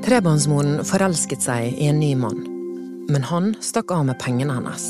Trebarnsmoren forelsket seg i en ny mann, men han stakk av med pengene hennes.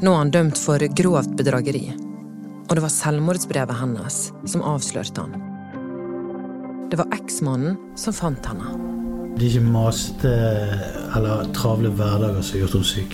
Nå er han dømt for grovt bedrageri, og det var selvmordsbrevet hennes som avslørte han. Det var eksmannen som fant henne. Det er ikke maste eller travle hverdager som har gjort henne syk.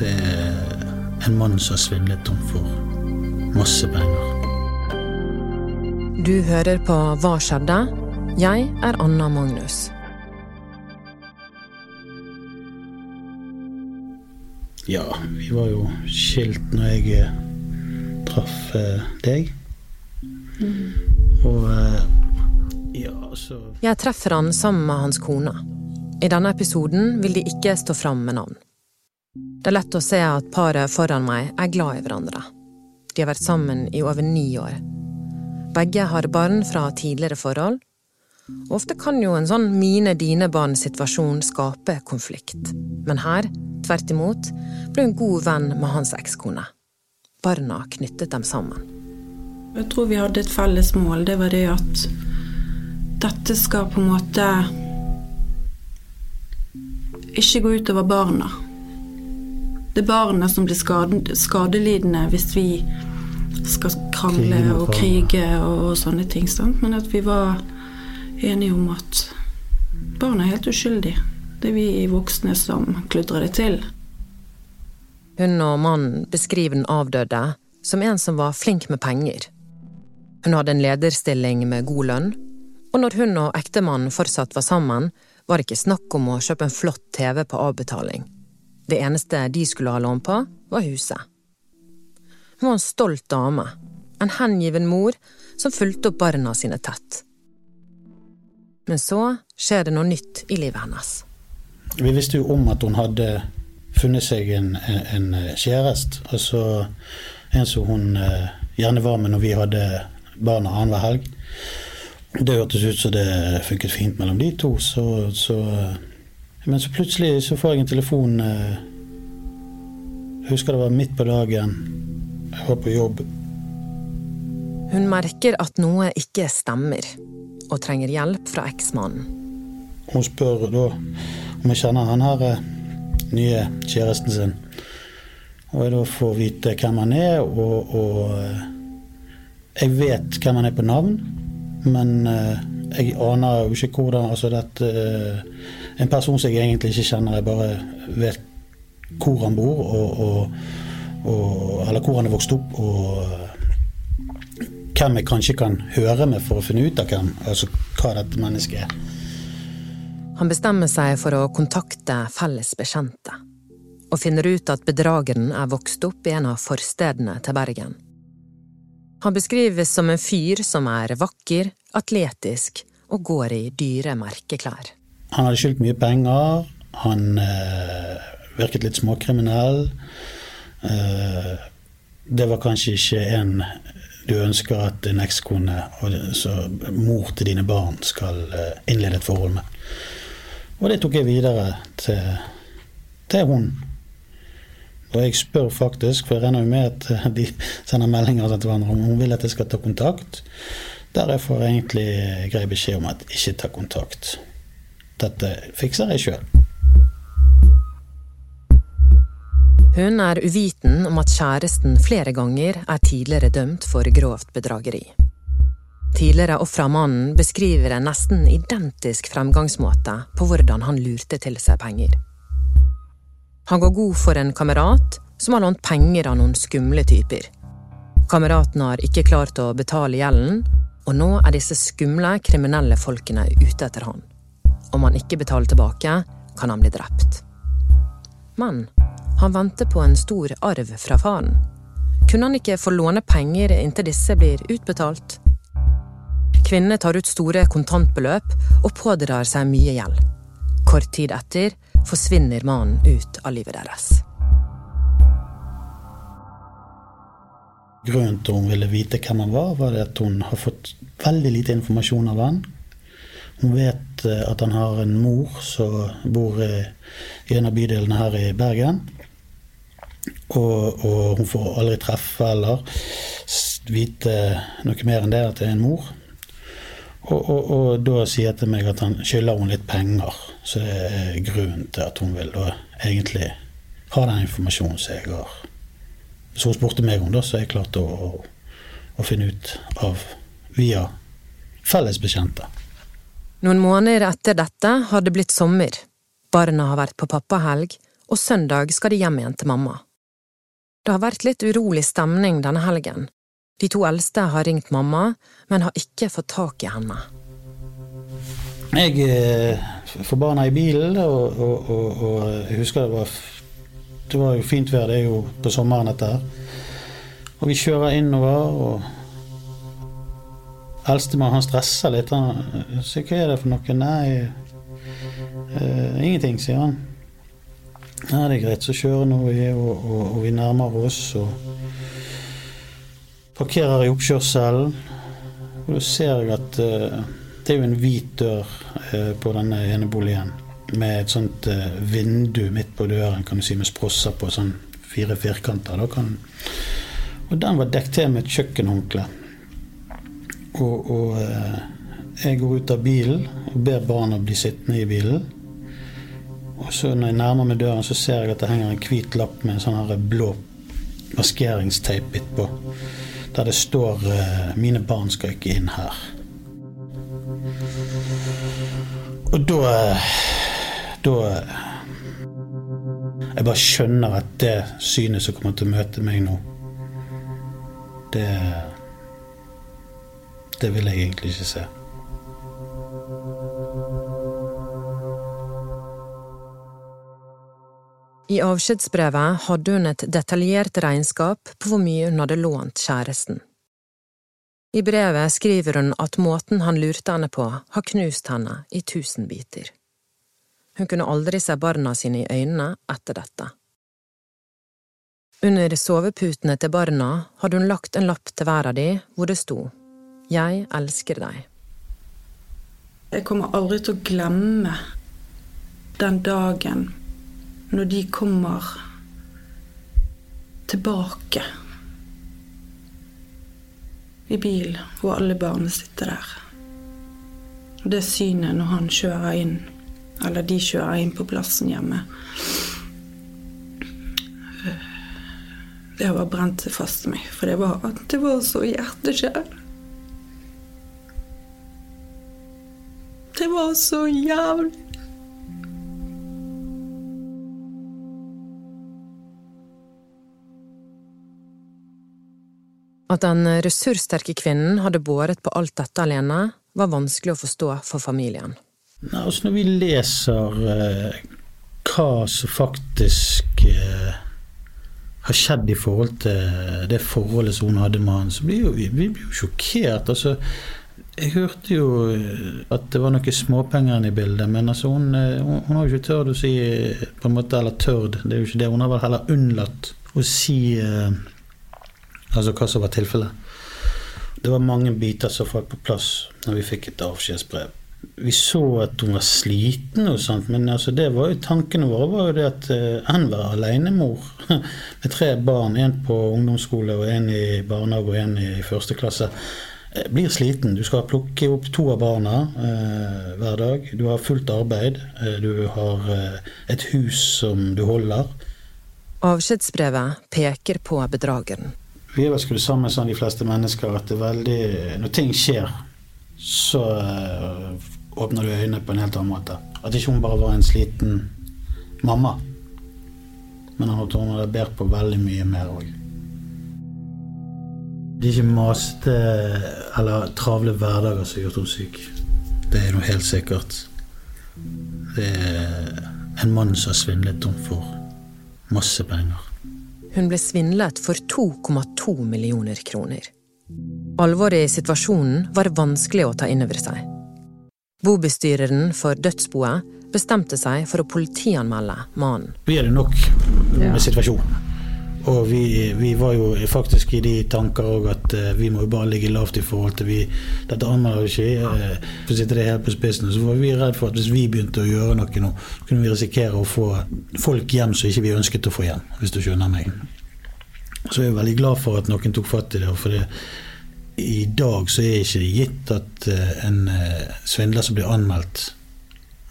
Det er en mann som har svindlet henne for masse penger. Du hører på Hva skjedde? Jeg er Anna Magnus. Ja, vi var jo skilt når jeg eh, traff eh, deg. Og eh, ja, så Jeg treffer han sammen med hans kone. I denne episoden vil de ikke stå fram med navn. Det er lett å se at paret foran meg er glad i hverandre. De har vært sammen i over ni år. Begge har barn fra tidligere forhold. Ofte kan jo en sånn mine-dine-barn-situasjon skape konflikt. Men her, tvert imot, ble hun god venn med hans ekskone. Barna knyttet dem sammen. Jeg tror vi hadde et felles mål. Det var det at dette skal på en måte ikke gå utover barna. Det er barna som blir skade, skadelidende hvis vi skal krangle og krige og, og sånne ting. Sant? Men at vi var enige om at barna er helt uskyldige. Det er vi voksne som kludrer det til. Hun og mannen beskriver den avdøde som en som var flink med penger. Hun hadde en lederstilling med god lønn, og når hun og ektemannen fortsatt var sammen, var det ikke snakk om å kjøpe en flott TV på avbetaling. Det eneste de skulle ha lån på, var huset. Hun var en stolt dame, en hengiven mor som fulgte opp barna sine tett. Men så skjer det noe nytt i livet hennes. Vi visste jo om at hun hadde funnet seg en, en, en kjæreste. Altså en som hun eh, gjerne var med når vi hadde barna annenhver helg. Det hørtes ut som det funket fint mellom de to, så, så eh, Men så plutselig så får jeg en telefon eh, Jeg husker det var midt på dagen. Jeg var på jobb. Hun merker at noe ikke stemmer, og trenger hjelp fra eksmannen. Hun spør da om jeg kjenner han her eh, nye kjæresten sin. Og jeg da får vite hvem han er, og, og eh, jeg vet hvem han er på navn, men eh, jeg aner jo ikke hvordan Altså dette En person som jeg egentlig ikke kjenner, jeg bare vet hvor han bor, og, og, Eller hvor han er vokst opp, og hvem jeg kanskje kan høre med for å finne ut av hvem, altså hva dette mennesket er. Han bestemmer seg for å kontakte felles bekjente, og finner ut at bedrageren er vokst opp i en av forstedene til Bergen. Han beskrives som en fyr som er vakker, atletisk og går i dyre merkeklær. Han hadde skyldt mye penger. Han eh, virket litt småkriminell. Eh, det var kanskje ikke en du ønsker at en ekskone, altså mor til dine barn, skal eh, innlede et forhold med. Og det tok jeg videre til, til hun. Og jeg spør faktisk, for jeg regner jo med at eh, de sender meldinger til hverandre om hun vil at jeg skal ta kontakt. Der jeg får egentlig grei beskjed om at ikke ta kontakt. Dette fikser jeg sjøl. Hun er uviten om at kjæresten flere ganger er tidligere dømt for grovt bedrageri. Tidligere ofre av mannen beskriver en nesten identisk fremgangsmåte på hvordan han lurte til seg penger. Han går god for en kamerat som har lånt penger av noen skumle typer. Kameraten har ikke klart å betale gjelden, og nå er disse skumle, kriminelle folkene ute etter han. Om han ikke betaler tilbake, kan han bli drept. Men han venter på en stor arv fra faren. Kunne han ikke få låne penger inntil disse blir utbetalt? Kvinnene tar ut store kontantbeløp og pådrar seg mye gjeld. Kort tid etter forsvinner mannen ut av livet deres. Grunnen til hun ville vite hvem han var, var at hun har fått veldig lite informasjon av han. Hun vet eh, at han har en mor som bor i i en av bydelene her i Bergen. Og, og hun får aldri treffe eller vite noe mer enn det at det er en mor. Og, og, og da sier jeg til meg at han skylder hun litt penger. Så det er grunnen til at hun vil da egentlig ha den informasjonen som jeg har Så hun spurte meg om, det, så jeg klarte å, å, å finne ut av via felles bekjente. Noen måneder etter dette har det blitt sommer. Barna har vært på pappahelg, og søndag skal de hjem igjen til mamma. Det har vært litt urolig stemning denne helgen. De to eldste har ringt mamma, men har ikke fått tak i henne. Jeg eh, barna i bilen, og, og, og, og jeg husker det var, det var jo fint vær, det er jo på sommeren dette her. Og vi kjører innover, og eldstemann han stresser litt. Han sier 'hva er det for noe'? Nei, eh, ingenting, sier han. Ja, det er greit, så kjører nå vi, og, og, og vi nærmer oss. og Parkerer i oppkjørselen. Og da ser jeg at uh, det er jo en hvit dør uh, på denne eneboligen. Med et sånt uh, vindu midt på døren, kan du si, med sprosser på. Sånn fire firkanter. Da kan, og den var dekket til med et kjøkkenhåndkle. Og, og jeg går ut av bilen og ber barna bli sittende i bilen. Og så når jeg nærmer meg døren, så ser jeg at det henger en hvit lapp med en sånn her blå maskeringsteip på der det står uh, 'Mine barn skal ikke inn her'. Og da Da Jeg bare skjønner at det synet som kommer til å møte meg nå, det Det vil jeg egentlig ikke se. I avskjedsbrevet hadde hun et detaljert regnskap på hvor mye hun hadde lånt kjæresten. I brevet skriver hun at måten han lurte henne på, har knust henne i tusen biter. Hun kunne aldri se barna sine i øynene etter dette. Under soveputene til barna hadde hun lagt en lapp til hver av de hvor det sto Jeg elsker deg. Jeg kommer aldri til å glemme den dagen når de kommer tilbake i bil hvor alle barna sitter der. Og det synet når han kjører inn, eller de kjører inn på plassen hjemme Det bare brent fast i meg, for det var, det var så hjerteskjær. Det var så jævlig. At den ressurssterke kvinnen hadde båret på alt dette alene, var vanskelig å forstå for familien. Altså når vi leser eh, hva som faktisk eh, har skjedd i forhold til det forholdet som hun hadde med han, så blir jo, vi, blir jo sjokkert. altså jeg hørte jo eh, at det var noen småpenger i bildet, men altså hun, eh, hun, hun, har jo ikke tørt å si på en måte, Eller tørt, det er jo ikke det. Hun har vel heller unnlatt å si eh, Altså hva som var tilfellet. Det var mange biter som falt på plass når vi fikk et avskjedsbrev. Vi så at hun var sliten, og sånt, men altså det var jo tankene våre var jo det at hun han var alenemor med tre barn. En på ungdomsskole, og en i barnehage og en i første klasse. Uh, blir sliten. Du skal plukke opp to av barna eh, hver dag. Du har fullt arbeid. du har et hus som du holder. Avskjedsbrevet peker på bedrageren. Vi er vel skrudd sammen sånn de fleste mennesker at det er veldig Når ting skjer, så uh, åpner du øynene på en helt annen måte. At ikke hun bare var en sliten mamma. Men at hun hadde båret på veldig mye mer òg. Det er ikke masete eller travle hverdager som har gjort henne syk. Det er noe helt sikkert. Det er en mann som har svindlet henne for masse penger. Hun ble svindlet for 2,2 millioner kroner. Alvoret i situasjonen var vanskelig å ta inn over seg. Bobestyreren for dødsboet bestemte seg for å politianmelde mannen. Vi det nok med situasjonen. Og vi, vi, var jo faktisk i de tanker òg at uh, vi må jo bare ligge lavt i forhold til vi Dette anmelder vi ikke. Uh, for å sitte det helt på spissen. Så var vi redd for at hvis vi begynte å gjøre noe nå, kunne vi risikere å få folk hjem som ikke vi ønsket å få hjem, hvis du skjønner meg. Så jeg er veldig glad for at noen tok fatt i det. For det, i dag så er det ikke gitt at eh, en svindler som blir anmeldt,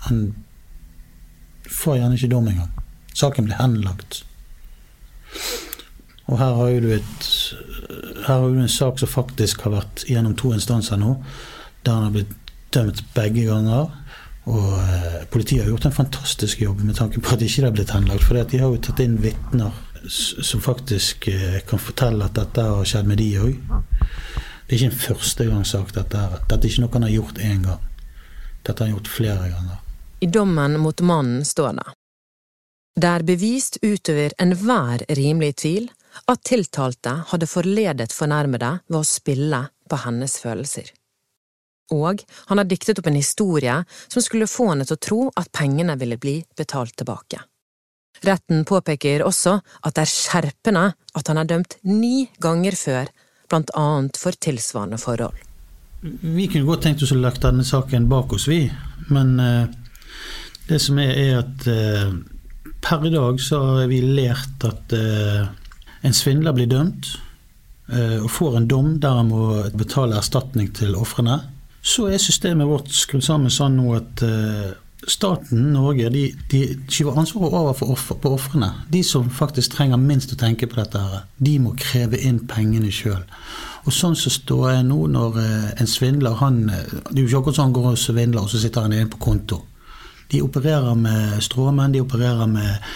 han får gjerne ikke dom engang. Saken blir henlagt. Og her har du, et, her har du en sak som faktisk har vært gjennom to instanser nå, der han har blitt dømt begge ganger. Og eh, politiet har gjort en fantastisk jobb med tanke på at ikke det er blitt henlagt. For de har jo tatt inn vitner som faktisk eh, kan fortelle at dette har skjedd med de òg. Det er ikke en førstegangssak, dette. Dette er ikke noe han har gjort én gang. Dette har han gjort flere ganger. I dommen mot mannen står det. Det er bevist utover enhver rimelig tvil at tiltalte hadde forledet fornærmede ved å spille på hennes følelser. Og han har diktet opp en historie som skulle få henne til å tro at pengene ville bli betalt tilbake. Retten påpeker også at det er skjerpende at han er dømt ni ganger før, blant annet for tilsvarende forhold. Vi kunne godt tenkt oss å lagt denne saken bak oss, vi. Men uh, det som er, er at uh, per i dag så har vi lært at eh, en svindler blir dømt og får en dom der han må betale erstatning til ofrene. Så er systemet vårt skrudd sammen sånn nå at staten, Norge, de, de skyver ansvaret over offer, på ofrene. De som faktisk trenger minst å tenke på dette, her, de må kreve inn pengene sjøl. Og sånn så står jeg nå når en svindler han, Det er jo ikke akkurat sånn han går og svindler, og så sitter han inne på konto. De opererer med stråmenn, de opererer med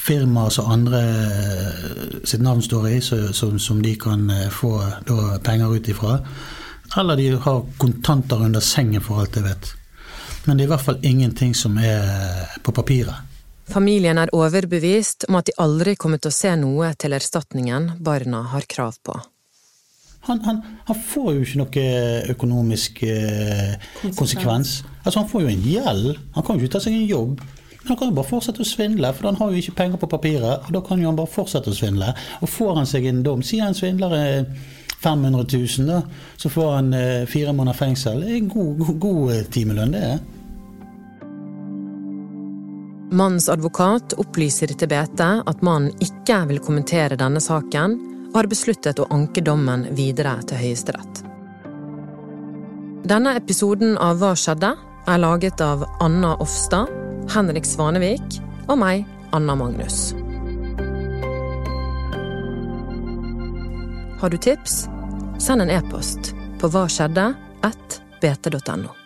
firmaer som andre eh, sitt navn står i, som, som de kan eh, få da, penger ut ifra. Eller de har kontanter under sengen, for alt jeg vet. Men det er i hvert fall ingenting som er på papiret. Familien er overbevist om at de aldri kommer til å se noe til erstatningen barna har krav på. Han, han, han, får jo ikke noe økonomisk eh, konsekvens. Altså Han får jo en gjeld. Han kan jo ikke ta seg en jobb. Men han kan jo bare fortsette å svindle, for han har jo ikke penger på papiret. og Da kan jo han bare fortsette å svindle. Og får han seg en dom, sier han svindler 500 000, da, så får han eh, fire måneder fengsel. Det er en god, god, god eh, timelønn, det. er. Mannens advokat opplyser til BT at mannen ikke vil kommentere denne saken, og har besluttet å anke dommen videre til Høyesterett. Denne episoden av Hva skjedde? er laget av Anna Offstad, Henrik Svanevik og meg, Anna Magnus. Har du tips? Send en e-post på hva skjedde? 1 bt.no.